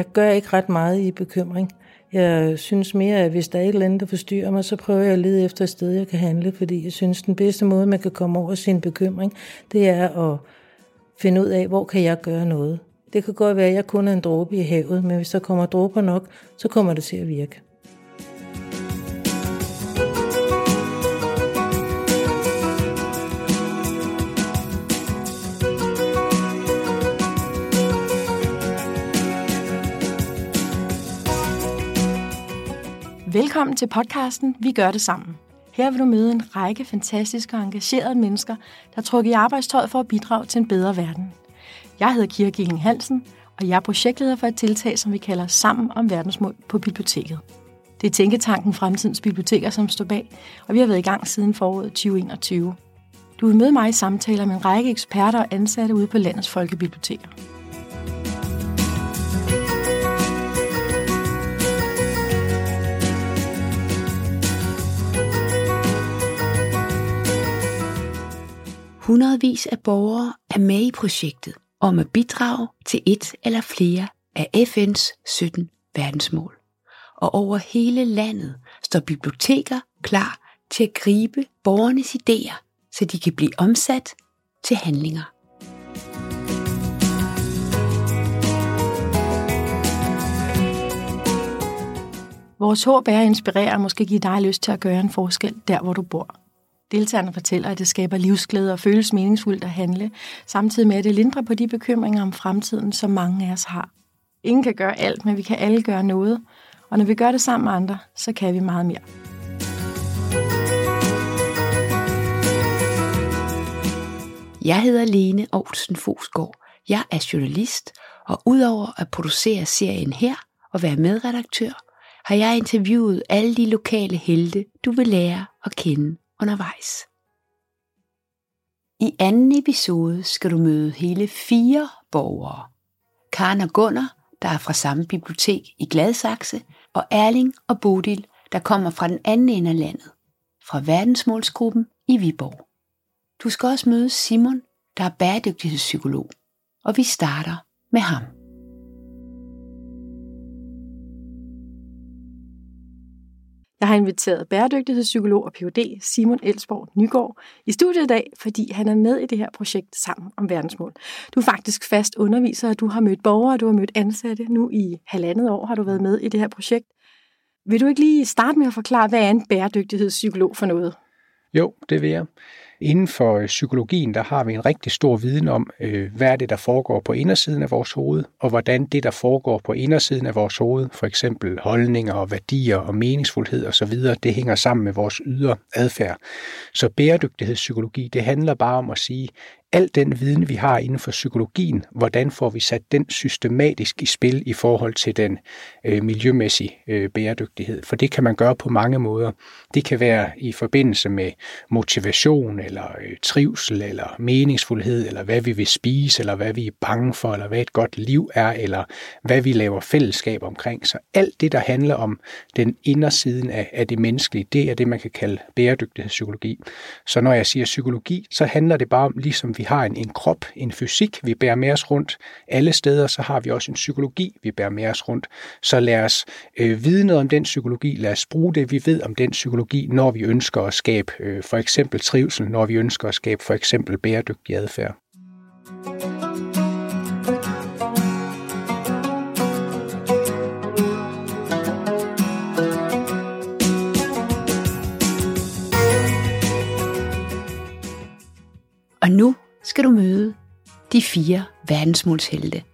jeg gør ikke ret meget i bekymring. Jeg synes mere, at hvis der er et eller andet, der forstyrrer mig, så prøver jeg at lede efter et sted, jeg kan handle, fordi jeg synes, den bedste måde, man kan komme over sin bekymring, det er at finde ud af, hvor kan jeg gøre noget. Det kan godt være, at jeg kun er en dråbe i havet, men hvis der kommer dråber nok, så kommer det til at virke. Velkommen til podcasten Vi gør det sammen. Her vil du møde en række fantastiske og engagerede mennesker, der trukker i arbejdstøjet for at bidrage til en bedre verden. Jeg hedder Kira Gilling Hansen, og jeg er projektleder for et tiltag, som vi kalder Sammen om verdensmål på biblioteket. Det er Tænketanken Fremtidens Biblioteker, som står bag, og vi har været i gang siden foråret 2021. Du vil møde mig i samtaler med en række eksperter og ansatte ude på landets folkebiblioteker. Hundredvis af borgere er med i projektet om at bidrage til et eller flere af FN's 17 verdensmål. Og over hele landet står biblioteker klar til at gribe borgernes idéer, så de kan blive omsat til handlinger. Vores håb er at inspirere og måske give dig lyst til at gøre en forskel der, hvor du bor. Deltagerne fortæller, at det skaber livsglæde og føles meningsfuldt at handle, samtidig med at det lindrer på de bekymringer om fremtiden, som mange af os har. Ingen kan gøre alt, men vi kan alle gøre noget, og når vi gør det sammen med andre, så kan vi meget mere. Jeg hedder Lene Olsen Fosgaard. Jeg er journalist, og udover at producere serien her og være medredaktør, har jeg interviewet alle de lokale helte, du vil lære at kende undervejs. I anden episode skal du møde hele fire borgere. Karen og Gunnar, der er fra samme bibliotek i Gladsaxe, og Erling og Bodil, der kommer fra den anden ende af landet, fra verdensmålsgruppen i Viborg. Du skal også møde Simon, der er bæredygtighedspsykolog, og vi starter med ham. Jeg har inviteret bæredygtighedspsykolog og Ph.D. Simon Elsborg Nygaard i studiet i dag, fordi han er med i det her projekt sammen om verdensmål. Du er faktisk fast underviser, og du har mødt borgere, og du har mødt ansatte. Nu i halvandet år har du været med i det her projekt. Vil du ikke lige starte med at forklare, hvad er en bæredygtighedspsykolog for noget? Jo, det vil jeg. Inden for øh, psykologien, der har vi en rigtig stor viden om, øh, hvad er det, der foregår på indersiden af vores hoved, og hvordan det, der foregår på indersiden af vores hoved, for eksempel holdninger og værdier og meningsfuldhed osv., det hænger sammen med vores ydre adfærd. Så bæredygtighedspsykologi, det handler bare om at sige, al den viden, vi har inden for psykologien, hvordan får vi sat den systematisk i spil i forhold til den øh, miljømæssige øh, bæredygtighed. For det kan man gøre på mange måder. Det kan være i forbindelse med motivation, eller øh, trivsel, eller meningsfuldhed, eller hvad vi vil spise, eller hvad vi er bange for, eller hvad et godt liv er, eller hvad vi laver fællesskab omkring. Så alt det, der handler om den indersiden af, af det menneskelige, det er det, man kan kalde bæredygtighedspsykologi. Så når jeg siger psykologi, så handler det bare om, ligesom vi har en, en krop, en fysik, vi bærer med os rundt alle steder, så har vi også en psykologi, vi bærer med os rundt. Så lad os øh, vide noget om den psykologi, lad os bruge det, vi ved om den psykologi, når vi ønsker at skabe øh, for eksempel trivsel, når vi ønsker at skabe for eksempel bæredygtig adfærd. Og nu skal du møde de fire verdensmålshelte.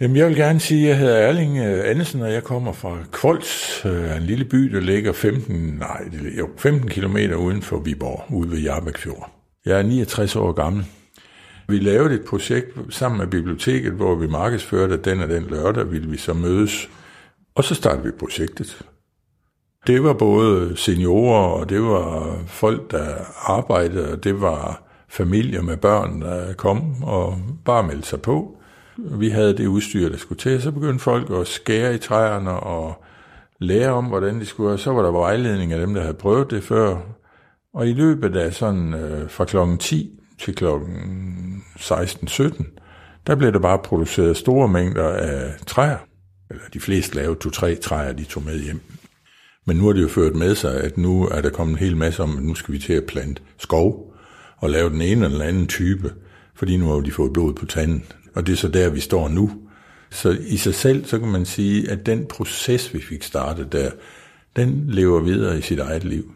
Jamen, jeg vil gerne sige, at jeg hedder Erling øh, Andersen, og jeg kommer fra Kvolds, øh, en lille by, der ligger 15, nej, jo, 15 km uden for Viborg, ude ved Jarbækfjord. Jeg er 69 år gammel. Vi lavede et projekt sammen med biblioteket, hvor vi markedsførte, at den og den lørdag ville vi så mødes. Og så startede vi projektet. Det var både seniorer, og det var folk, der arbejdede, og det var familier med børn, der kom og bare meldte sig på. Vi havde det udstyr, der skulle til, så begyndte folk at skære i træerne og lære om, hvordan de skulle, og så var der vejledning af dem, der havde prøvet det før. Og i løbet af sådan øh, fra klokken 10 til klokken 16-17, der blev der bare produceret store mængder af træer. Eller de fleste lavede to-tre træer, de tog med hjem. Men nu har det jo ført med sig, at nu er der kommet en hel masse om, at nu skal vi til at plante skov og lave den ene eller anden type, fordi nu har de fået blod på tanden. Og det er så der, vi står nu. Så i sig selv, så kan man sige, at den proces, vi fik startet der, den lever videre i sit eget liv.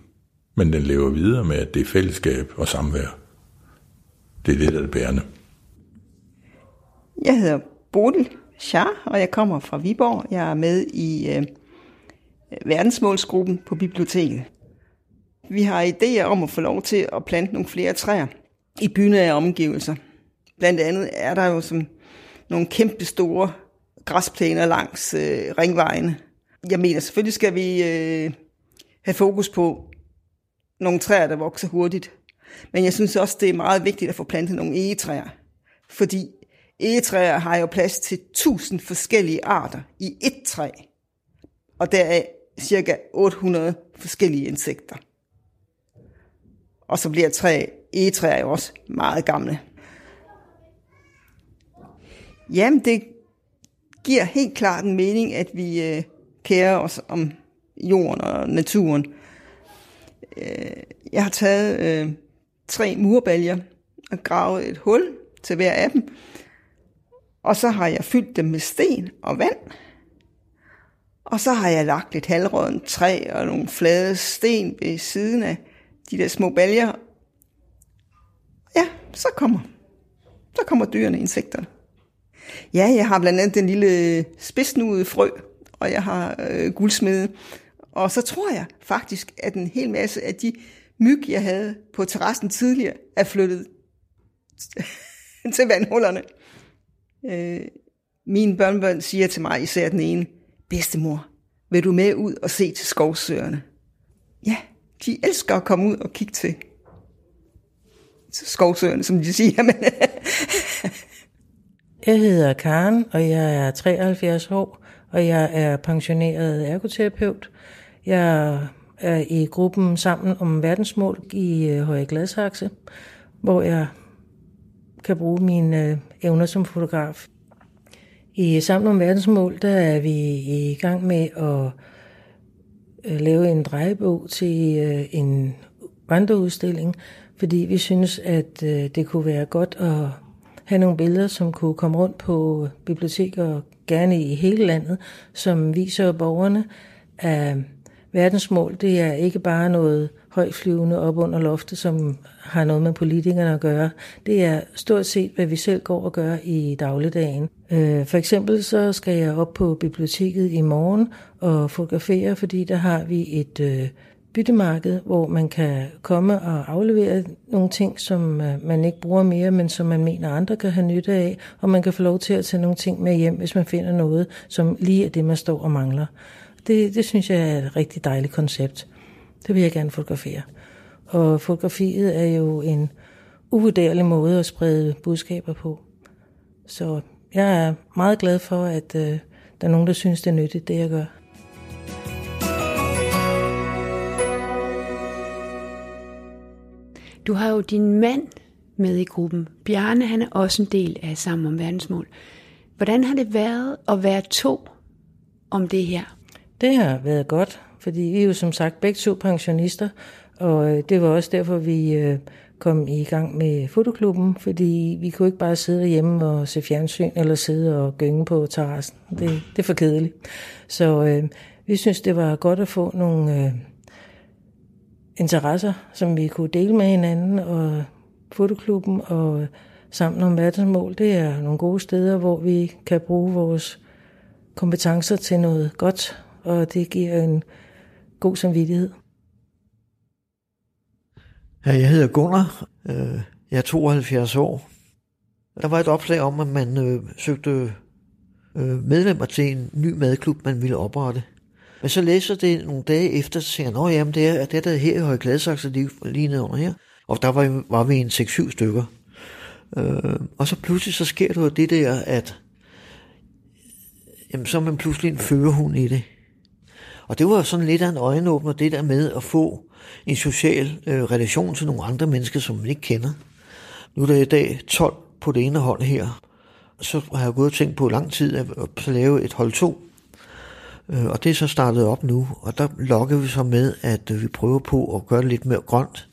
Men den lever videre med, at det er fællesskab og samvær. Det er det, der er det bærende. Jeg hedder Bodil Schar, og jeg kommer fra Viborg. Jeg er med i øh, verdensmålsgruppen på biblioteket. Vi har idéer om at få lov til at plante nogle flere træer i bynære omgivelser. Blandt andet er der jo som nogle kæmpe store græsplæner langs øh, ringvejene. Jeg mener, selvfølgelig skal vi øh, have fokus på nogle træer, der vokser hurtigt. Men jeg synes også, det er meget vigtigt at få plantet nogle egetræer. Fordi egetræer har jo plads til tusind forskellige arter i ét træ. Og der er cirka 800 forskellige insekter. Og så bliver træ, egetræer jo også meget gamle. Jamen, det giver helt klart en mening, at vi øh, kærer os om jorden og naturen. Øh, jeg har taget øh, tre murbaljer og gravet et hul til hver af dem. Og så har jeg fyldt dem med sten og vand. Og så har jeg lagt et halvrådent træ og nogle flade sten ved siden af de der små baljer. Ja, så kommer, så kommer dyrene, insekterne. Ja, jeg har blandt andet den lille spidsnudede frø, og jeg har øh, guldsmede. Og så tror jeg faktisk, at en hel masse af de myg, jeg havde på terrassen tidligere, er flyttet til vandhullerne. Øh, mine børnebørn siger til mig, især den ene, bedstemor, vil du med ud og se til skovsøerne? Ja, de elsker at komme ud og kigge til skovsøerne, som de siger. Men jeg hedder Karen, og jeg er 73 år, og jeg er pensioneret ergoterapeut. Jeg er i gruppen Sammen om verdensmål i øh, Høje Gladsaxe, hvor jeg kan bruge mine øh, evner som fotograf. I Sammen om verdensmål, der er vi i gang med at øh, lave en drejebog til en vandreudstilling, fordi vi synes, at det kunne være godt at have nogle billeder, som kunne komme rundt på biblioteker, gerne i hele landet, som viser borgerne, at verdensmål, det er ikke bare noget højflyvende op under loftet, som har noget med politikerne at gøre. Det er stort set, hvad vi selv går og gør i dagligdagen. Øh, for eksempel så skal jeg op på biblioteket i morgen og fotografere, fordi der har vi et øh, byttemarked, hvor man kan komme og aflevere nogle ting, som øh, man ikke bruger mere, men som man mener andre kan have nytte af, og man kan få lov til at tage nogle ting med hjem, hvis man finder noget, som lige er det, man står og mangler. Det, det synes jeg er et rigtig dejligt koncept. Det vil jeg gerne fotografere. Og fotografiet er jo en uvurderlig måde at sprede budskaber på. Så jeg er meget glad for, at øh, der er nogen, der synes, det er nyttigt, det jeg gør. Du har jo din mand med i gruppen. Bjarne, han er også en del af Sammen om verdensmål. Hvordan har det været at være to om det her? Det har været godt, fordi vi er jo som sagt begge to pensionister, og øh, det var også derfor, vi øh, kom i gang med fotoklubben, fordi vi kunne ikke bare sidde hjemme og se fjernsyn, eller sidde og gynge på terrassen. Det, det er for kedeligt. Så øh, vi synes, det var godt at få nogle... Øh, interesser, som vi kunne dele med hinanden, og fotoklubben og sammen om verdensmål, det er nogle gode steder, hvor vi kan bruge vores kompetencer til noget godt, og det giver en god samvittighed. Ja, jeg hedder Gunnar. Øh, jeg er 72 år. Der var et opslag om, at man øh, søgte øh, medlemmer til en ny madklub, man ville oprette. Men så læser det nogle dage efter, så tænker jeg, jamen det er, det er der her i Høje Gladsaxe, lige, lige ned under her. Og der var, var vi en 6-7 stykker. Øh, og så pludselig så sker der det der, at jamen, så er man pludselig en førerhund i det. Og det var sådan lidt af en øjenåbner, det der med at få en social øh, relation til nogle andre mennesker, som man ikke kender. Nu er der i dag 12 på det ene hold her. Så har jeg gået og tænkt på lang tid at lave et hold 2. Øh, og det er så startet op nu, og der lokker vi så med, at øh, vi prøver på at gøre det lidt mere grønt,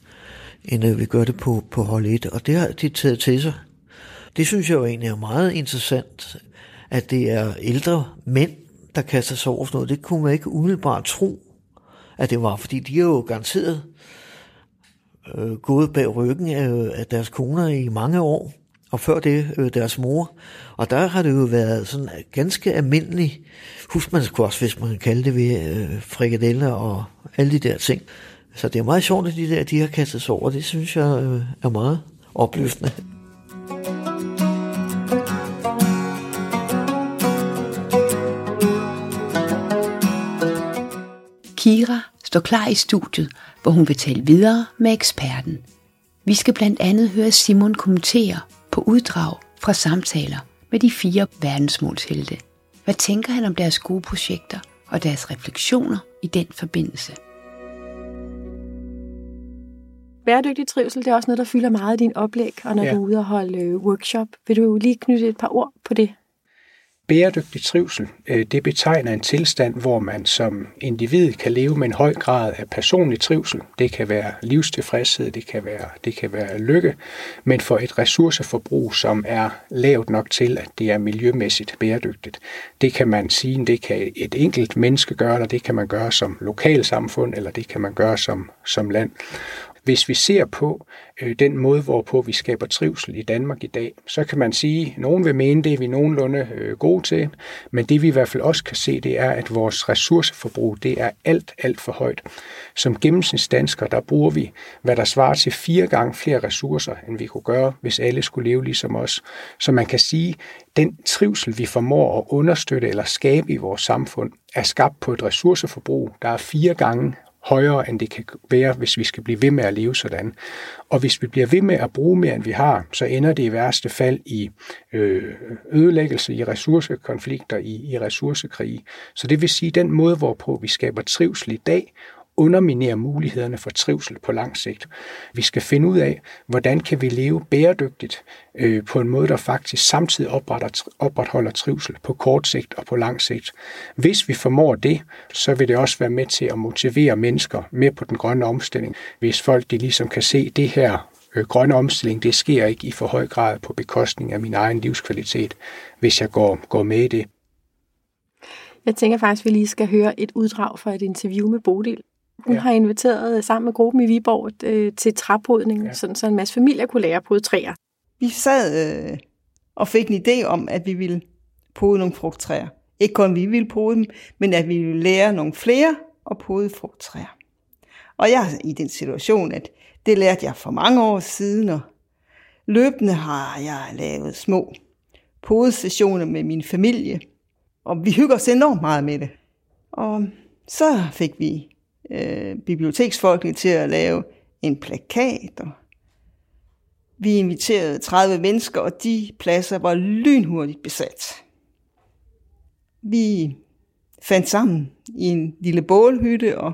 end øh, vi gør det på, på hold 1. Og det har de taget til sig. Det synes jeg jo egentlig er meget interessant, at det er ældre mænd, der kaster sig over sådan noget. Det kunne man ikke umiddelbart tro, at det var, fordi de er jo garanteret øh, gået bag ryggen af, af deres koner i mange år, og før det øh, deres mor. Og der har det jo været sådan ganske almindelig husmandskost, hvis man kan kalde det ved øh, frikadeller og alle de der ting. Så det er meget sjovt, at de der de har kastet sig over. Det synes jeg øh, er meget opløftende. Kira står klar i studiet, hvor hun vil tale videre med eksperten. Vi skal blandt andet høre Simon kommentere på uddrag fra samtaler med de fire verdensmålshelte. Hvad tænker han om deres gode projekter og deres refleksioner i den forbindelse? Bæredygtig trivsel, det er også noget, der fylder meget i din oplæg, og når ja. du er ude og holde øh, workshop. Vil du lige knytte et par ord på det? Bæredygtig trivsel, øh, det betegner en tilstand, hvor man som individ kan leve med en høj grad af personlig trivsel. Det kan være livstilfredshed, det kan være, det kan være lykke, men for et ressourceforbrug, som er lavt nok til, at det er miljømæssigt bæredygtigt. Det kan man sige, det kan et enkelt menneske gøre, eller det kan man gøre som lokalsamfund, eller det kan man gøre som, som land. Hvis vi ser på øh, den måde, hvorpå vi skaber trivsel i Danmark i dag, så kan man sige, at nogen vil mene, det er vi nogenlunde øh, gode til, men det vi i hvert fald også kan se, det er, at vores ressourceforbrug, det er alt, alt for højt. Som gennemsnitsdansker, der bruger vi, hvad der svarer til fire gange flere ressourcer, end vi kunne gøre, hvis alle skulle leve ligesom os. Så man kan sige, den trivsel, vi formår at understøtte eller skabe i vores samfund, er skabt på et ressourceforbrug, der er fire gange højere, end det kan være, hvis vi skal blive ved med at leve sådan. Og hvis vi bliver ved med at bruge mere, end vi har, så ender det i værste fald i øh, ødelæggelse, i ressourcekonflikter, i, i ressourcekrige. Så det vil sige, den måde, hvorpå vi skaber trivsel i dag, underminerer mulighederne for trivsel på lang sigt. Vi skal finde ud af, hvordan kan vi leve bæredygtigt øh, på en måde, der faktisk samtidig opretholder trivsel på kort sigt og på lang sigt. Hvis vi formår det, så vil det også være med til at motivere mennesker mere på den grønne omstilling. Hvis folk de ligesom kan se det her øh, grønne omstilling, det sker ikke i for høj grad på bekostning af min egen livskvalitet, hvis jeg går, går med i det. Jeg tænker faktisk, at vi lige skal høre et uddrag fra et interview med Bodil, hun ja. har inviteret sammen med gruppen i Viborg øh, til træpodning, ja. sådan, så en masse familier kunne lære at pode træer. Vi sad øh, og fik en idé om, at vi ville pode nogle frugttræer. Ikke kun vi ville pode dem, men at vi ville lære nogle flere at pode frugttræer. Og jeg er i den situation, at det lærte jeg for mange år siden, og løbende har jeg lavet små podesessioner med min familie, og vi hygger os enormt meget med det. Og så fik vi øh, biblioteksfolkene til at lave en plakat. Og vi inviterede 30 mennesker, og de pladser var lynhurtigt besat. Vi fandt sammen i en lille bålhytte, og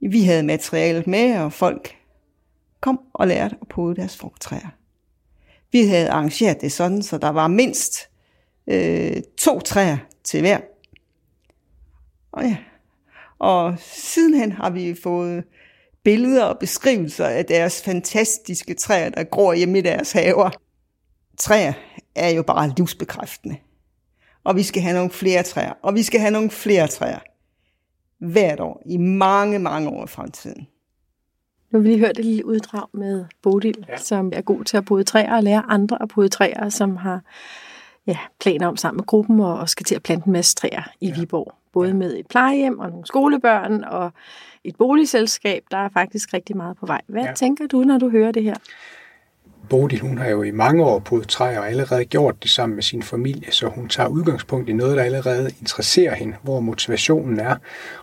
vi havde materialet med, og folk kom og lærte at pode deres frugttræer. Vi havde arrangeret det sådan, så der var mindst øh, to træer til hver. Og ja, og sidenhen har vi fået billeder og beskrivelser af deres fantastiske træer, der gror hjemme i deres haver. Træer er jo bare livsbekræftende. Og vi skal have nogle flere træer, og vi skal have nogle flere træer. Hvert år, i mange, mange år i fremtiden. Nu har vi lige hørt et lille uddrag med Bodil, ja. som er god til at bode træer og lære andre at bode træer, som har ja, planer om sammen med gruppen og skal til at plante en masse træer i ja. Viborg både med et plejehjem og nogle skolebørn og et boligselskab. Der er faktisk rigtig meget på vej. Hvad ja. tænker du, når du hører det her? Bodil, hun har jo i mange år på træer og allerede gjort det sammen med sin familie, så hun tager udgangspunkt i noget, der allerede interesserer hende, hvor motivationen er,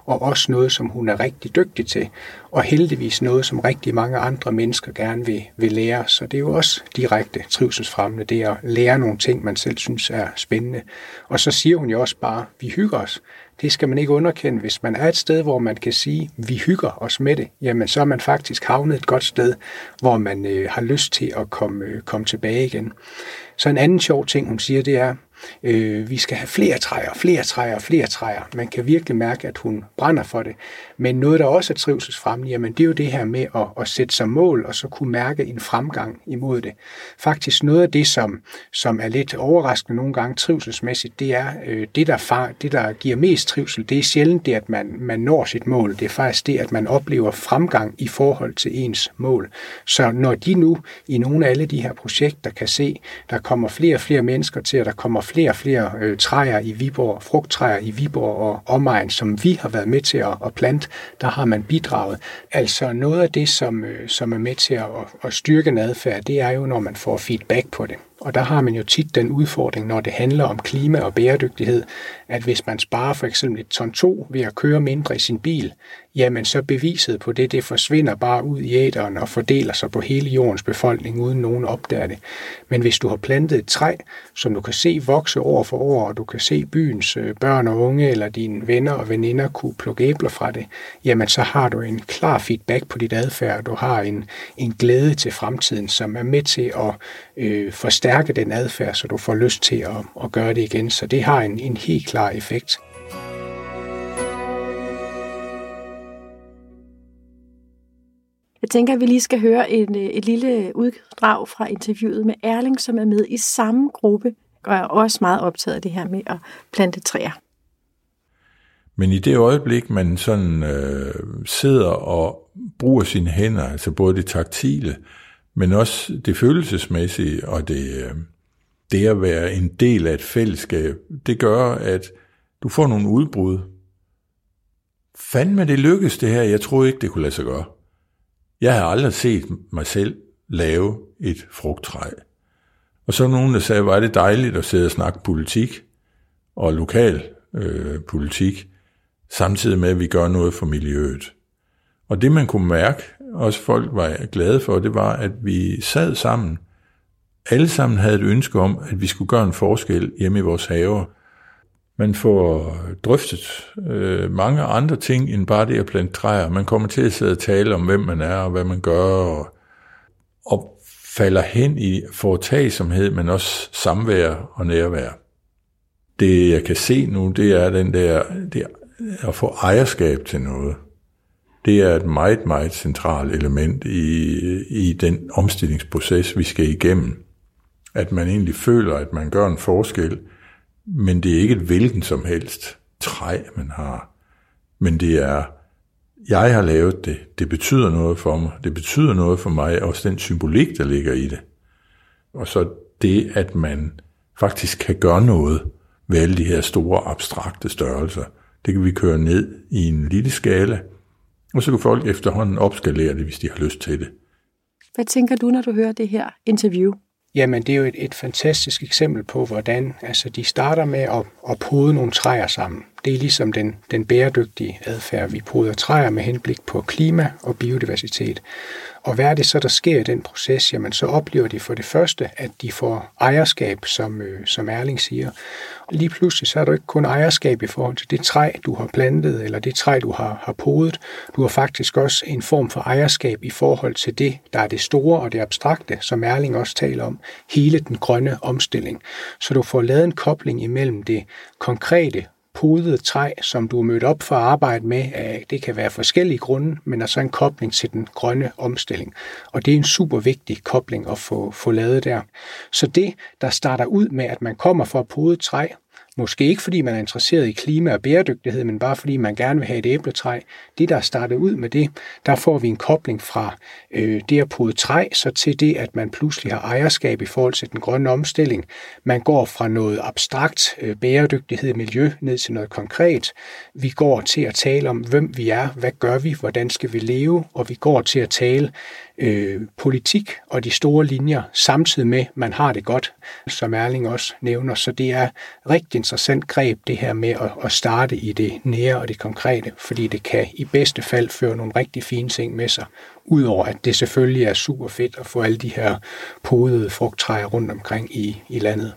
og også noget, som hun er rigtig dygtig til, og heldigvis noget, som rigtig mange andre mennesker gerne vil, vil lære. Så det er jo også direkte trivselsfremmende, det at lære nogle ting, man selv synes er spændende. Og så siger hun jo også bare, vi hygger os det skal man ikke underkende. Hvis man er et sted, hvor man kan sige, vi hygger os med det, jamen så er man faktisk havnet et godt sted, hvor man øh, har lyst til at komme, øh, komme tilbage igen. Så en anden sjov ting, hun siger, det er, Øh, vi skal have flere træer, flere træer, flere træer. Man kan virkelig mærke, at hun brænder for det. Men noget, der også er trivselsfremmende, jamen det er jo det her med at, at sætte sig mål, og så kunne mærke en fremgang imod det. Faktisk noget af det, som, som er lidt overraskende nogle gange trivselsmæssigt, det er øh, det, der far, det, der giver mest trivsel. Det er sjældent det, at man, man når sit mål. Det er faktisk det, at man oplever fremgang i forhold til ens mål. Så når de nu i nogle af alle de her projekter kan se, der kommer flere og flere mennesker til, at der kommer flere og flere øh, træer i Viborg, frugttræer i Viborg og omegn, som vi har været med til at, at plante, der har man bidraget. Altså noget af det, som, øh, som er med til at, at styrke en adfærd, det er jo, når man får feedback på det. Og der har man jo tit den udfordring, når det handler om klima og bæredygtighed, at hvis man sparer for eksempel et ton 2 ved at køre mindre i sin bil, jamen så beviset på det, det forsvinder bare ud i æderen og fordeler sig på hele jordens befolkning, uden nogen opdager det. Men hvis du har plantet et træ, som du kan se vokse år for år, og du kan se byens øh, børn og unge eller dine venner og veninder kunne plukke æbler fra det, jamen så har du en klar feedback på dit adfærd, du har en, en glæde til fremtiden, som er med til at øh, forstærke den adfærd, så du får lyst til at, at gøre det igen. Så det har en, en helt klar effekt. Tænker, at vi lige skal høre et, øh, et lille uddrag fra interviewet med Erling, som er med i samme gruppe, og er også meget optaget af det her med at plante træer. Men i det øjeblik, man sådan øh, sidder og bruger sine hænder, altså både det taktile, men også det følelsesmæssige og det, øh, det at være en del af et fællesskab, det gør, at du får nogle udbrud. Fandme det lykkedes det her, jeg troede ikke, det kunne lade sig gøre. Jeg har aldrig set mig selv lave et frugttræ. Og så nogen, der sagde, var det dejligt at sidde og snakke politik og lokal øh, politik, samtidig med, at vi gør noget for miljøet. Og det man kunne mærke, også folk var glade for, det var, at vi sad sammen. Alle sammen havde et ønske om, at vi skulle gøre en forskel hjemme i vores haver. Man får drøftet øh, mange andre ting end bare det at plante træer. Man kommer til at sidde og tale om, hvem man er og hvad man gør, og, og falder hen i foretagsomhed, men også samvær og nærvær. Det jeg kan se nu, det er den der, det at få ejerskab til noget. Det er et meget, meget centralt element i, i den omstillingsproces, vi skal igennem. At man egentlig føler, at man gør en forskel, men det er ikke et hvilken som helst træ, man har. Men det er, jeg har lavet det, det betyder noget for mig, det betyder noget for mig, også den symbolik, der ligger i det. Og så det, at man faktisk kan gøre noget ved alle de her store abstrakte størrelser, det kan vi køre ned i en lille skala, og så kan folk efterhånden opskalere det, hvis de har lyst til det. Hvad tænker du, når du hører det her interview? Jamen, det er jo et, et fantastisk eksempel på, hvordan altså, de starter med at, at pode nogle træer sammen. Det er ligesom den, den bæredygtige adfærd. Vi poder træer med henblik på klima og biodiversitet. Og hvad er det så, der sker i den proces? Jamen, så oplever de for det første, at de får ejerskab, som, øh, som Erling siger. Og lige pludselig, så er du ikke kun ejerskab i forhold til det træ, du har plantet, eller det træ, du har, har podet. Du har faktisk også en form for ejerskab i forhold til det, der er det store og det abstrakte, som Erling også taler om, hele den grønne omstilling. Så du får lavet en kobling imellem det konkrete podet træ, som du er mødt op for at arbejde med. Øh, det kan være forskellige grunde, men er så en kobling til den grønne omstilling. Og det er en super vigtig kobling at få, få lavet der. Så det, der starter ud med, at man kommer for at pode træ, Måske ikke fordi man er interesseret i klima og bæredygtighed, men bare fordi man gerne vil have et æbletræ. Det, der er startet ud med det, der får vi en kobling fra øh, det at pode træ, så til det, at man pludselig har ejerskab i forhold til den grønne omstilling. Man går fra noget abstrakt øh, bæredygtighed, miljø, ned til noget konkret. Vi går til at tale om, hvem vi er, hvad gør vi, hvordan skal vi leve, og vi går til at tale øh, politik og de store linjer, samtidig med, at man har det godt, som Erling også nævner. Så det er rigtig interessant greb, det her med at, at starte i det nære og det konkrete, fordi det kan i bedste fald føre nogle rigtig fine ting med sig, udover at det selvfølgelig er super fedt at få alle de her podede frugttræer rundt omkring i, i landet.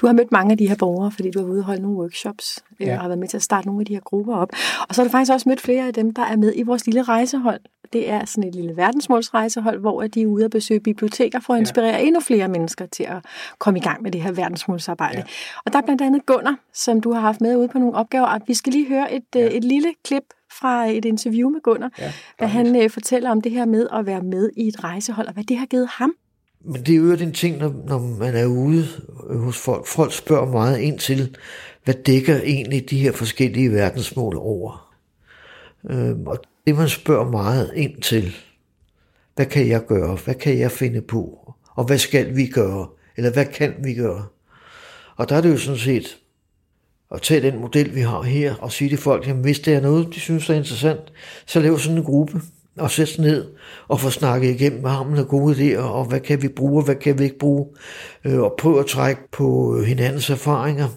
Du har mødt mange af de her borgere, fordi du har ude og holde nogle workshops, øh, ja. og har været med til at starte nogle af de her grupper op. Og så har du faktisk også mødt flere af dem, der er med i vores lille rejsehold. Det er sådan et lille verdensmålsrejsehold, hvor de er ude og besøge biblioteker for at inspirere ja. endnu flere mennesker til at komme i gang med det her verdensmålsarbejde. Ja. Og der er blandt andet Gunnar, som du har haft med ude på nogle opgaver. Vi skal lige høre et, ja. et lille klip fra et interview med Gunnar, ja, hvad han øh, fortæller om det her med at være med i et rejsehold, og hvad det har givet ham. Men det er jo en ting, når, når man er ude øh, hos folk. Folk spørger meget ind til, hvad dækker egentlig de her forskellige verdensmål over? Øhm, og det man spørger meget ind til, hvad kan jeg gøre? Hvad kan jeg finde på? Og hvad skal vi gøre? Eller hvad kan vi gøre? Og der er det jo sådan set at tage den model, vi har her, og sige til folk, jamen hvis det er noget, de synes er interessant, så lav sådan en gruppe, og sætte sig ned og få snakket igennem, hvad har man gode idéer, og hvad kan vi bruge, og hvad kan vi ikke bruge, øh, og prøve at trække på øh, hinandens erfaringer.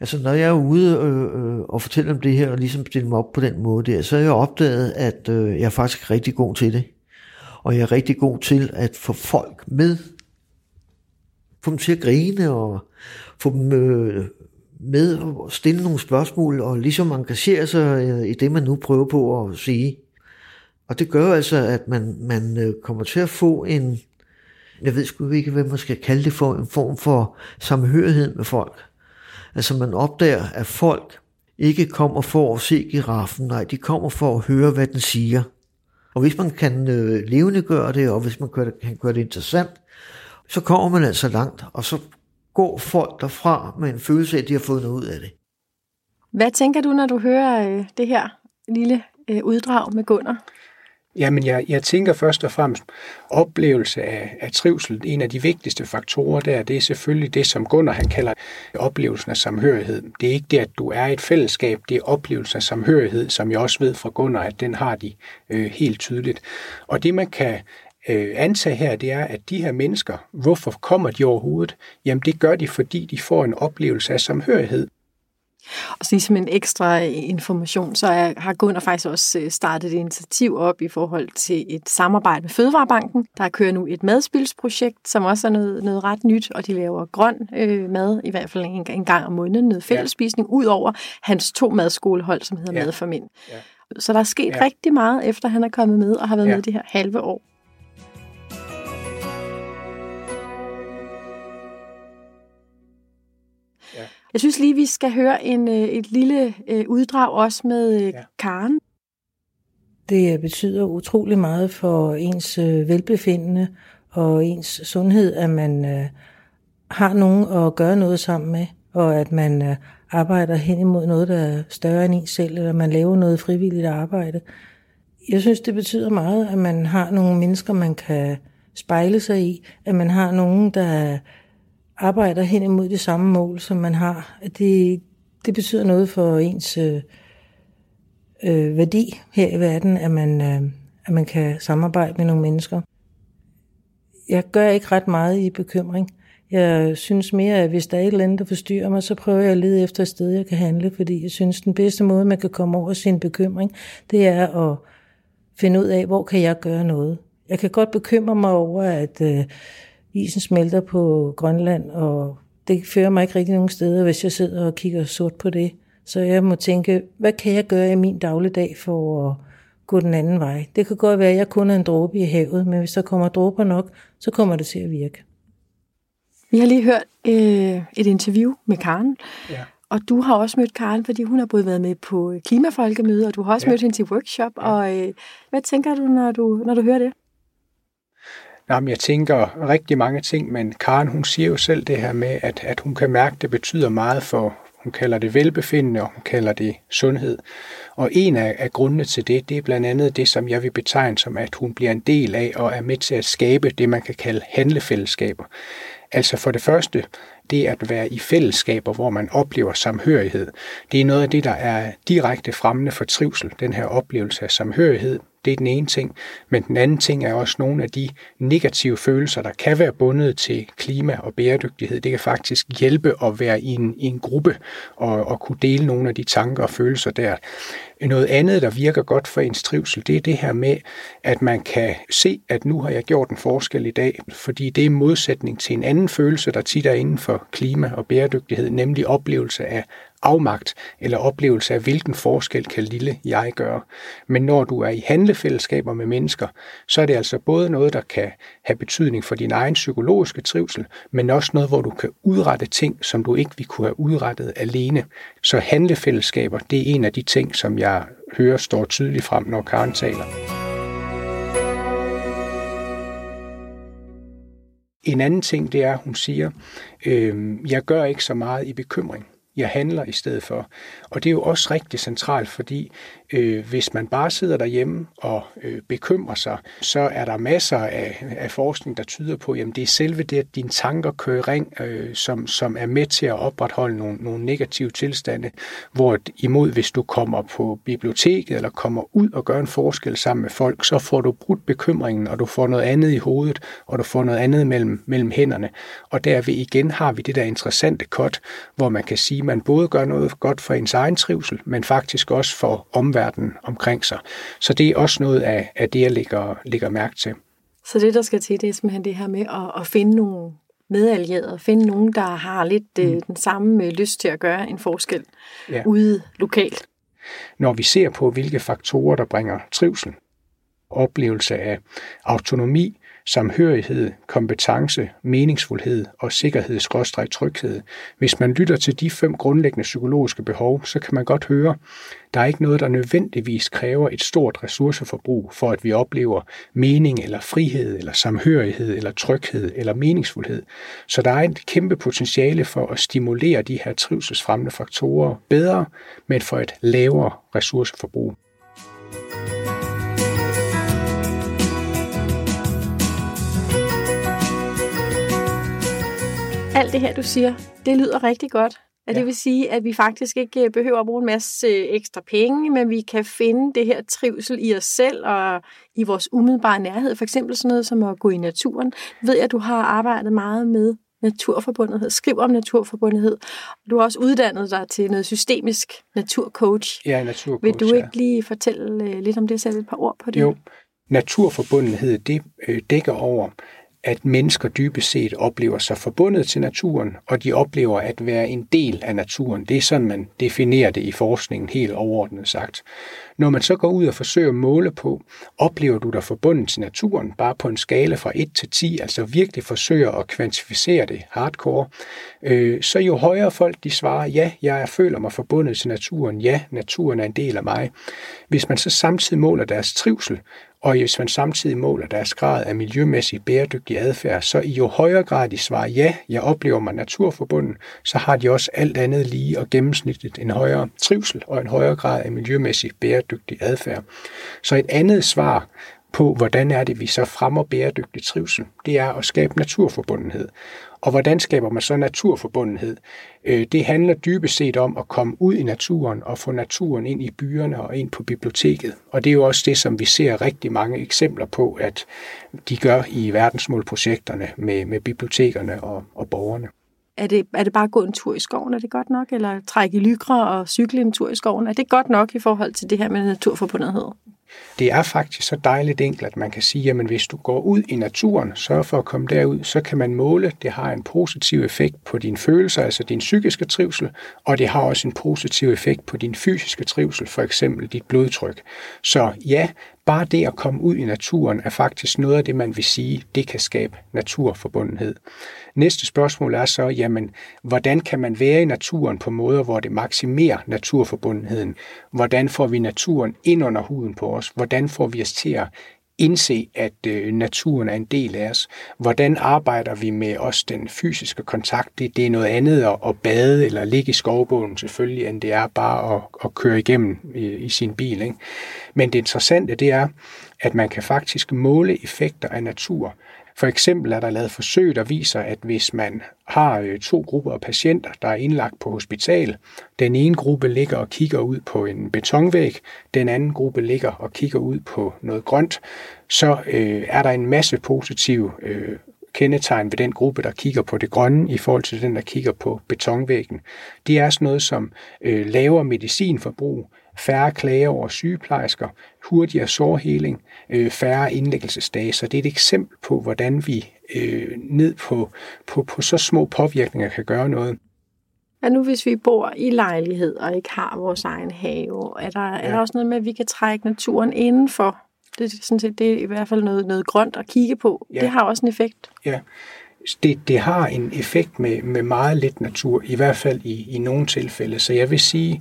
Altså når jeg er ude øh, øh, og fortæller om det her, og ligesom stiller mig op på den måde der, så er jeg opdaget, at øh, jeg er faktisk rigtig god til det. Og jeg er rigtig god til at få folk med, få dem til at grine, og få dem øh, med og stille nogle spørgsmål, og ligesom engagere sig øh, i det, man nu prøver på at sige. Og det gør altså, at man, man øh, kommer til at få en, jeg ved sgu ikke, hvad man skal kalde det for, en form for samhørighed med folk. Altså man opdager, at folk ikke kommer for at se giraffen, nej, de kommer for at høre, hvad den siger. Og hvis man kan øh, levende gøre det, og hvis man kan, kan gøre det interessant, så kommer man altså langt, og så går folk derfra med en følelse af, at de har fået noget ud af det. Hvad tænker du, når du hører øh, det her lille øh, uddrag med Gunnar? Jamen, jeg, jeg tænker først og fremmest, oplevelse af, af trivsel, en af de vigtigste faktorer der, det er selvfølgelig det, som Gunnar han kalder oplevelsen af samhørighed. Det er ikke det, at du er et fællesskab, det er oplevelsen af samhørighed, som jeg også ved fra Gunnar, at den har de øh, helt tydeligt. Og det, man kan øh, antage her, det er, at de her mennesker, hvorfor kommer de overhovedet? Jamen det gør de, fordi de får en oplevelse af samhørighed. Og så som en ekstra information, så er, har Gunnar faktisk også øh, startet et initiativ op i forhold til et samarbejde med Fødevarebanken. Der kører nu et madspilsprojekt, som også er noget, noget ret nyt, og de laver grøn øh, mad, i hvert fald en, en gang om måneden, noget fællesspisning, ja. ud over hans to madskolehold, som hedder ja. Mad for Mænd. Ja. Så der er sket ja. rigtig meget, efter han er kommet med og har været ja. med det her halve år. Jeg synes lige, vi skal høre en, øh, et lille øh, uddrag også med øh, ja. Karen. Det betyder utrolig meget for ens velbefindende og ens sundhed, at man har nogen at gøre noget sammen med, og at man arbejder hen imod noget, der er større end ens selv, eller man laver noget frivilligt arbejde. Jeg synes, det betyder meget, at man har nogle mennesker, man kan spejle sig i, at man har nogen, der arbejder hen imod det samme mål, som man har. Det, det betyder noget for ens øh, øh, værdi her i verden, at man, øh, at man kan samarbejde med nogle mennesker. Jeg gør ikke ret meget i bekymring. Jeg synes mere, at hvis der er et eller andet, der forstyrrer mig, så prøver jeg at lede efter et sted, jeg kan handle, fordi jeg synes, den bedste måde, man kan komme over sin bekymring, det er at finde ud af, hvor kan jeg gøre noget. Jeg kan godt bekymre mig over, at øh, isen smelter på Grønland, og det fører mig ikke rigtig nogen steder, hvis jeg sidder og kigger sort på det. Så jeg må tænke, hvad kan jeg gøre i min dagligdag for at gå den anden vej? Det kan godt være, at jeg kun er en dråbe i havet, men hvis der kommer dråber nok, så kommer det til at virke. Vi har lige hørt øh, et interview med Karen, ja. og du har også mødt Karen, fordi hun har både været med på klimafolkemøde, og du har også ja. mødt hende til workshop. Ja. Og øh, hvad tænker du, når du, når du hører det? Jamen, jeg tænker rigtig mange ting, men Karen hun siger jo selv det her med, at, at hun kan mærke, at det betyder meget for, hun kalder det velbefindende, og hun kalder det sundhed. Og en af, af grundene til det, det er blandt andet det, som jeg vil betegne som, at hun bliver en del af og er med til at skabe det, man kan kalde handlefællesskaber. Altså for det første, det at være i fællesskaber, hvor man oplever samhørighed. Det er noget af det, der er direkte fremmende for trivsel, den her oplevelse af samhørighed. Det er den ene ting. Men den anden ting er også nogle af de negative følelser, der kan være bundet til klima og bæredygtighed. Det kan faktisk hjælpe at være i en, i en gruppe og, og kunne dele nogle af de tanker og følelser der. Noget andet, der virker godt for ens trivsel, det er det her med, at man kan se, at nu har jeg gjort en forskel i dag, fordi det er modsætning til en anden følelse, der tit er inden for klima og bæredygtighed, nemlig oplevelse af afmagt eller oplevelse af, hvilken forskel kan lille jeg gøre. Men når du er i handlefællesskaber med mennesker, så er det altså både noget, der kan have betydning for din egen psykologiske trivsel, men også noget, hvor du kan udrette ting, som du ikke ville kunne have udrettet alene. Så handlefællesskaber, det er en af de ting, som jeg hører står tydeligt frem, når Karen taler. En anden ting, det er, hun siger, øh, jeg gør ikke så meget i bekymring jeg handler i stedet for. Og det er jo også rigtig centralt, fordi øh, hvis man bare sidder derhjemme og øh, bekymrer sig, så er der masser af, af forskning, der tyder på, at det er selve det, at dine tanker kører i ring, øh, som, som er med til at opretholde nogle, nogle negative tilstande, hvor imod hvis du kommer på biblioteket eller kommer ud og gør en forskel sammen med folk, så får du brudt bekymringen, og du får noget andet i hovedet, og du får noget andet mellem, mellem hænderne. Og derved igen har vi det der interessante kort, hvor man kan sige, at man både gør noget godt for ens egen trivsel, men faktisk også for omverdenen omverdenen omkring sig. Så det er også noget af, af det, jeg lægger, lægger mærke til. Så det, der skal til, det er simpelthen det her med at, at finde nogle medallierede, finde nogen, der har lidt øh, mm. den samme øh, lyst til at gøre en forskel ja. ude lokalt. Når vi ser på, hvilke faktorer, der bringer trivsel, oplevelse af autonomi, samhørighed, kompetence, meningsfuldhed og sikkerhed tryghed. Hvis man lytter til de fem grundlæggende psykologiske behov, så kan man godt høre, der er ikke noget, der nødvendigvis kræver et stort ressourceforbrug for, at vi oplever mening eller frihed eller samhørighed eller tryghed eller meningsfuldhed. Så der er et kæmpe potentiale for at stimulere de her trivselsfremmende faktorer bedre, men for et lavere ressourceforbrug. Alt det her, du siger, det lyder rigtig godt. Ja. det vil sige, at vi faktisk ikke øh, behøver at bruge en masse øh, ekstra penge, men vi kan finde det her trivsel i os selv og i vores umiddelbare nærhed. For eksempel sådan noget som at gå i naturen. Ved jeg, at du har arbejdet meget med naturforbundethed, skriv om naturforbundethed. Du har også uddannet dig til noget systemisk naturcoach. Ja, naturcoach, Vil du ikke ja. lige fortælle øh, lidt om det, sætte et par ord på det? Jo, naturforbundethed, det dækker over, at mennesker dybest set oplever sig forbundet til naturen, og de oplever at være en del af naturen. Det er sådan, man definerer det i forskningen helt overordnet sagt. Når man så går ud og forsøger at måle på, oplever du dig forbundet til naturen, bare på en skala fra 1 til 10, altså virkelig forsøger at kvantificere det hardcore, øh, så jo højere folk de svarer, ja, jeg føler mig forbundet til naturen, ja, naturen er en del af mig. Hvis man så samtidig måler deres trivsel, og hvis man samtidig måler deres grad af miljømæssig bæredygtig adfærd, så i jo højere grad de svarer ja, jeg oplever mig naturforbunden, så har de også alt andet lige og gennemsnitligt en højere trivsel og en højere grad af miljømæssig bæredygtig adfærd. Så et andet svar på, hvordan er det, vi så fremmer bæredygtig trivsel, det er at skabe naturforbundenhed. Og hvordan skaber man så naturforbundenhed? Øh, det handler dybest set om at komme ud i naturen og få naturen ind i byerne og ind på biblioteket. Og det er jo også det, som vi ser rigtig mange eksempler på, at de gør i verdensmålprojekterne med, med bibliotekerne og, og borgerne. Er det, er det bare at gå en tur i skoven, er det godt nok? Eller trække i lykre og cykle en tur i skoven? Er det godt nok i forhold til det her med naturforbundethed? Det er faktisk så dejligt enkelt, at man kan sige, at hvis du går ud i naturen, sørg for at komme derud, så kan man måle, det har en positiv effekt på dine følelser, altså din psykiske trivsel, og det har også en positiv effekt på din fysiske trivsel, for eksempel dit blodtryk. Så ja, bare det at komme ud i naturen er faktisk noget af det, man vil sige, det kan skabe naturforbundenhed. Næste spørgsmål er så, jamen, hvordan kan man være i naturen på måder, hvor det maksimerer naturforbundenheden? Hvordan får vi naturen ind under huden på os? Hvordan får vi os til at indse, at øh, naturen er en del af os. Hvordan arbejder vi med os den fysiske kontakt? Det, det er noget andet at, at bade eller ligge i skovbogen selvfølgelig, end det er bare at, at køre igennem i, i sin bil. Ikke? Men det interessante det er, at man kan faktisk måle effekter af natur. For eksempel er der lavet forsøg, der viser, at hvis man har øh, to grupper af patienter, der er indlagt på hospital, den ene gruppe ligger og kigger ud på en betonvæg, den anden gruppe ligger og kigger ud på noget grønt, så øh, er der en masse positive øh, kendetegn ved den gruppe, der kigger på det grønne, i forhold til den, der kigger på betonvæggen. Det er sådan noget som øh, lavere medicinforbrug, færre klager over sygeplejersker, hurtigere sårheling, øh, færre indlæggelsesdage. Så det er et eksempel på, hvordan vi øh, ned på, på, på så små påvirkninger kan gøre noget. Ja, nu hvis vi bor i lejlighed og ikke har vores egen have, er der, ja. er der også noget med, at vi kan trække naturen indenfor? Det er, sådan set, det er i hvert fald noget, noget grønt at kigge på. Ja. Det har også en effekt. Ja, det, det har en effekt med, med meget lidt natur, i hvert fald i, i nogle tilfælde. Så jeg vil sige,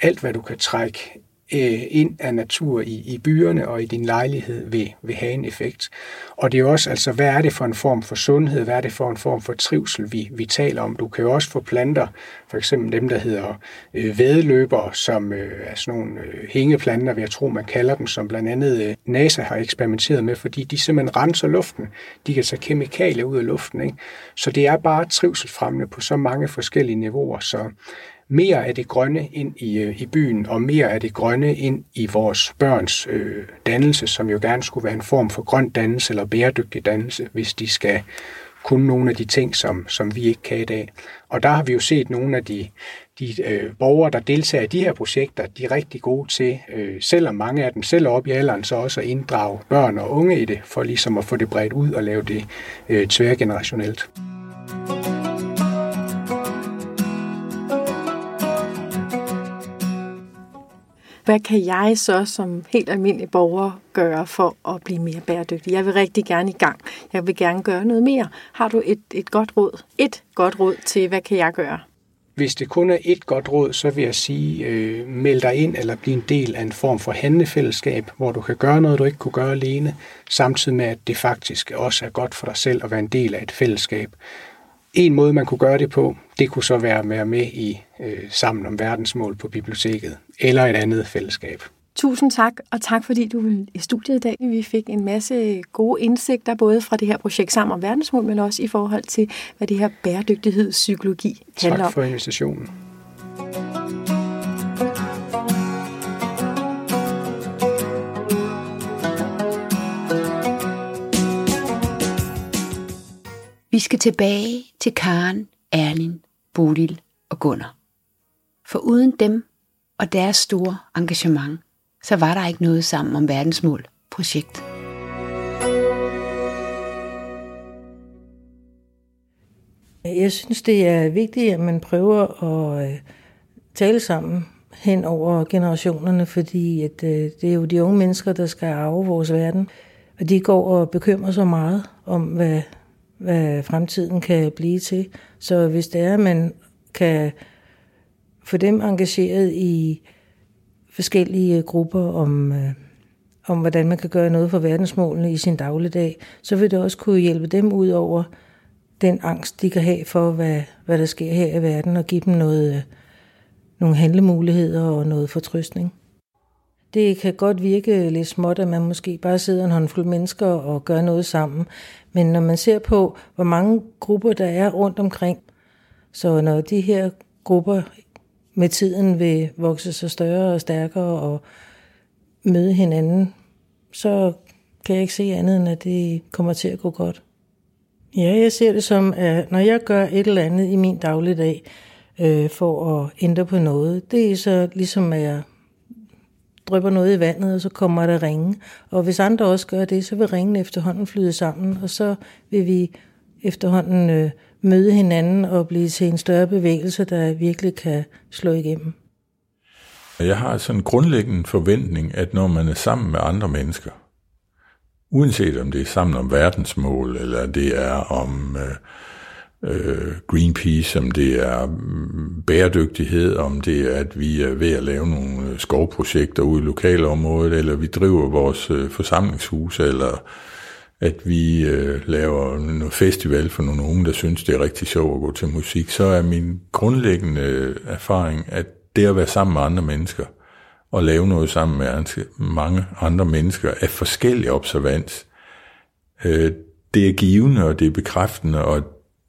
alt hvad du kan trække øh, ind af natur i, i byerne og i din lejlighed vil, vil have en effekt. Og det er også, altså, hvad er det for en form for sundhed, hvad er det for en form for trivsel, vi, vi taler om. Du kan jo også få planter, for eksempel dem, der hedder øh, vedløber, som øh, er sådan nogle øh, hængeplanter, vil jeg tro, man kalder dem, som blandt andet øh, NASA har eksperimenteret med, fordi de simpelthen renser luften. De kan tage kemikalier ud af luften. Ikke? Så det er bare trivselfremmende på så mange forskellige niveauer. Så mere af det grønne ind i, øh, i byen, og mere af det grønne ind i vores børns øh, dannelse, som jo gerne skulle være en form for grøn dannelse eller bæredygtig dannelse, hvis de skal kunne nogle af de ting, som, som vi ikke kan i dag. Og der har vi jo set nogle af de, de øh, borgere, der deltager i de her projekter, de er rigtig gode til, øh, selvom mange af dem selv er op i alderen, så også at inddrage børn og unge i det, for ligesom at få det bredt ud og lave det øh, tværgenerationelt. Hvad kan jeg så som helt almindelig borger gøre for at blive mere bæredygtig? Jeg vil rigtig gerne i gang. Jeg vil gerne gøre noget mere. Har du et, et godt råd? Et godt råd til, hvad kan jeg gøre? Hvis det kun er et godt råd, så vil jeg sige, øh, meld dig ind eller bliv en del af en form for handlefællesskab, hvor du kan gøre noget, du ikke kunne gøre alene, samtidig med, at det faktisk også er godt for dig selv at være en del af et fællesskab. En måde, man kunne gøre det på, det kunne så være at være med i øh, Sammen om verdensmål på biblioteket, eller et andet fællesskab. Tusind tak, og tak fordi du vil i studiet i dag. Vi fik en masse gode indsigter, både fra det her projekt Sammen om verdensmål, men også i forhold til, hvad det her bæredygtighedspsykologi handler om. Tak for invitationen. Vi skal tilbage til Karen, Erlin, Bodil og Gunnar. For uden dem og deres store engagement, så var der ikke noget sammen om verdensmål projekt. Jeg synes, det er vigtigt, at man prøver at øh, tale sammen hen over generationerne, fordi at, øh, det er jo de unge mennesker, der skal arve vores verden. Og de går og bekymrer sig meget om, hvad, hvad fremtiden kan blive til. Så hvis det er, at man kan få dem engageret i forskellige øh, grupper om, øh, om hvordan man kan gøre noget for verdensmålene i sin dagligdag, så vil det også kunne hjælpe dem ud over den angst, de kan have for, hvad, hvad der sker her i verden, og give dem noget, øh, nogle handlemuligheder og noget fortrystning. Det kan godt virke lidt småt, at man måske bare sidder en håndfuld mennesker og gør noget sammen. Men når man ser på, hvor mange grupper der er rundt omkring, så når de her grupper med tiden vil vokse sig større og stærkere og møde hinanden, så kan jeg ikke se andet end, at det kommer til at gå godt. Ja, jeg ser det som, at når jeg gør et eller andet i min dagligdag øh, for at ændre på noget, det er så ligesom, at jeg drypper noget i vandet, og så kommer der ringe. Og hvis andre også gør det, så vil ringen efterhånden flyde sammen, og så vil vi efterhånden øh, møde hinanden og blive til en større bevægelse, der virkelig kan slå igennem. Jeg har sådan en grundlæggende forventning, at når man er sammen med andre mennesker, uanset om det er sammen om verdensmål, eller det er om øh, øh, Greenpeace, om det er mm, bæredygtighed, om det er, at vi er ved at lave nogle øh, skovprojekter ude i lokalområdet, eller vi driver vores øh, forsamlingshus, eller at vi øh, laver noget festival for nogle unge, der synes, det er rigtig sjovt at gå til musik, så er min grundlæggende erfaring, at det at være sammen med andre mennesker, og lave noget sammen med mange andre mennesker af forskellige observans, øh, det er givende, og det er bekræftende, og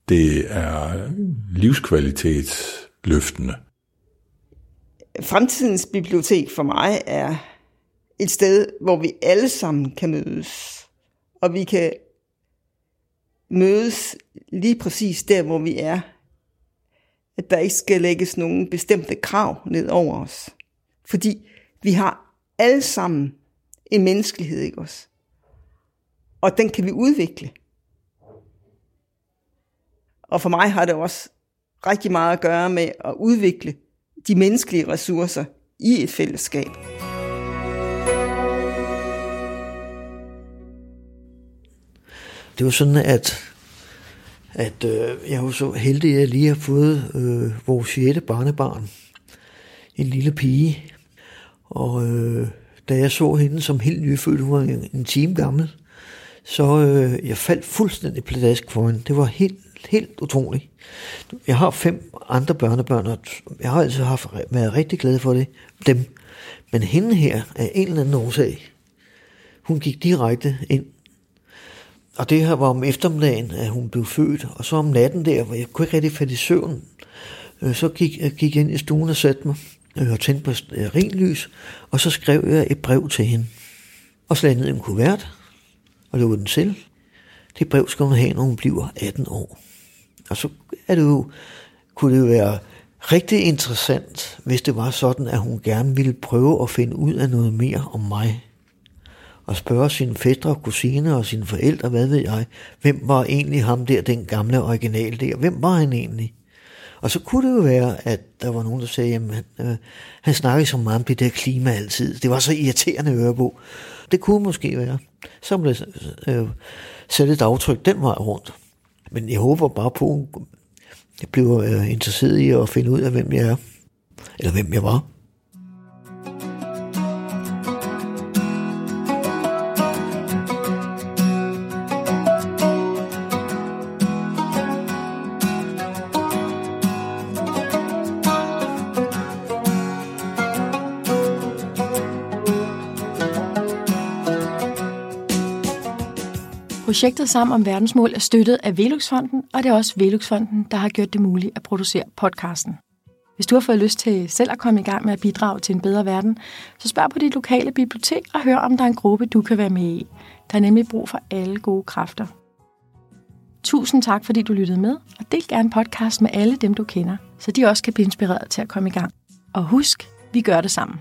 det er livskvalitetsløftende. Fremtidens bibliotek for mig er et sted, hvor vi alle sammen kan mødes. Og vi kan mødes lige præcis der, hvor vi er. At der ikke skal lægges nogen bestemte krav ned over os. Fordi vi har alle sammen en menneskelighed, ikke også? Og den kan vi udvikle. Og for mig har det også rigtig meget at gøre med at udvikle de menneskelige ressourcer i et fællesskab. Det var sådan, at, at øh, jeg var så heldig, at jeg lige har fået øh, vores sjette barnebarn. En lille pige. Og øh, da jeg så hende som helt nyfødt, hun var en, en time gammel, så øh, jeg faldt fuldstændig pladask for hende. Det var helt, helt utroligt. Jeg har fem andre børnebørn, og jeg har altså haft, været rigtig glad for det, dem. Men hende her, af en eller anden årsag, hun gik direkte ind. Og det her var om eftermiddagen, at hun blev født, og så om natten der, hvor jeg kunne ikke rigtig falde i søvn, øh, så gik øh, jeg gik ind i stuen og satte mig øh, og tændte på lys, og så skrev jeg et brev til hende. Og så ned en kuvert, og lukkede den selv. Det brev skal hun have, når hun bliver 18 år. Og så er det jo, kunne det jo være rigtig interessant, hvis det var sådan, at hun gerne ville prøve at finde ud af noget mere om mig. Og spørge sine fætter og kusiner og sine forældre, hvad ved jeg, hvem var egentlig ham der, den gamle original der, hvem var han egentlig? Og så kunne det jo være, at der var nogen, der sagde, at øh, han snakkede så meget om det der klima altid. Det var så irriterende at høre på. Det kunne måske være. Så blev øh, sætte et aftryk den vej rundt. Men jeg håber bare på, at jeg bliver øh, interesseret i at finde ud af, hvem jeg er. Eller hvem jeg var. Projektet Sammen om verdensmål er støttet af Veluxfonden, og det er også Veluxfonden, der har gjort det muligt at producere podcasten. Hvis du har fået lyst til selv at komme i gang med at bidrage til en bedre verden, så spørg på dit lokale bibliotek og hør, om der er en gruppe, du kan være med i. Der er nemlig brug for alle gode kræfter. Tusind tak, fordi du lyttede med, og del gerne podcast med alle dem, du kender, så de også kan blive inspireret til at komme i gang. Og husk, vi gør det sammen.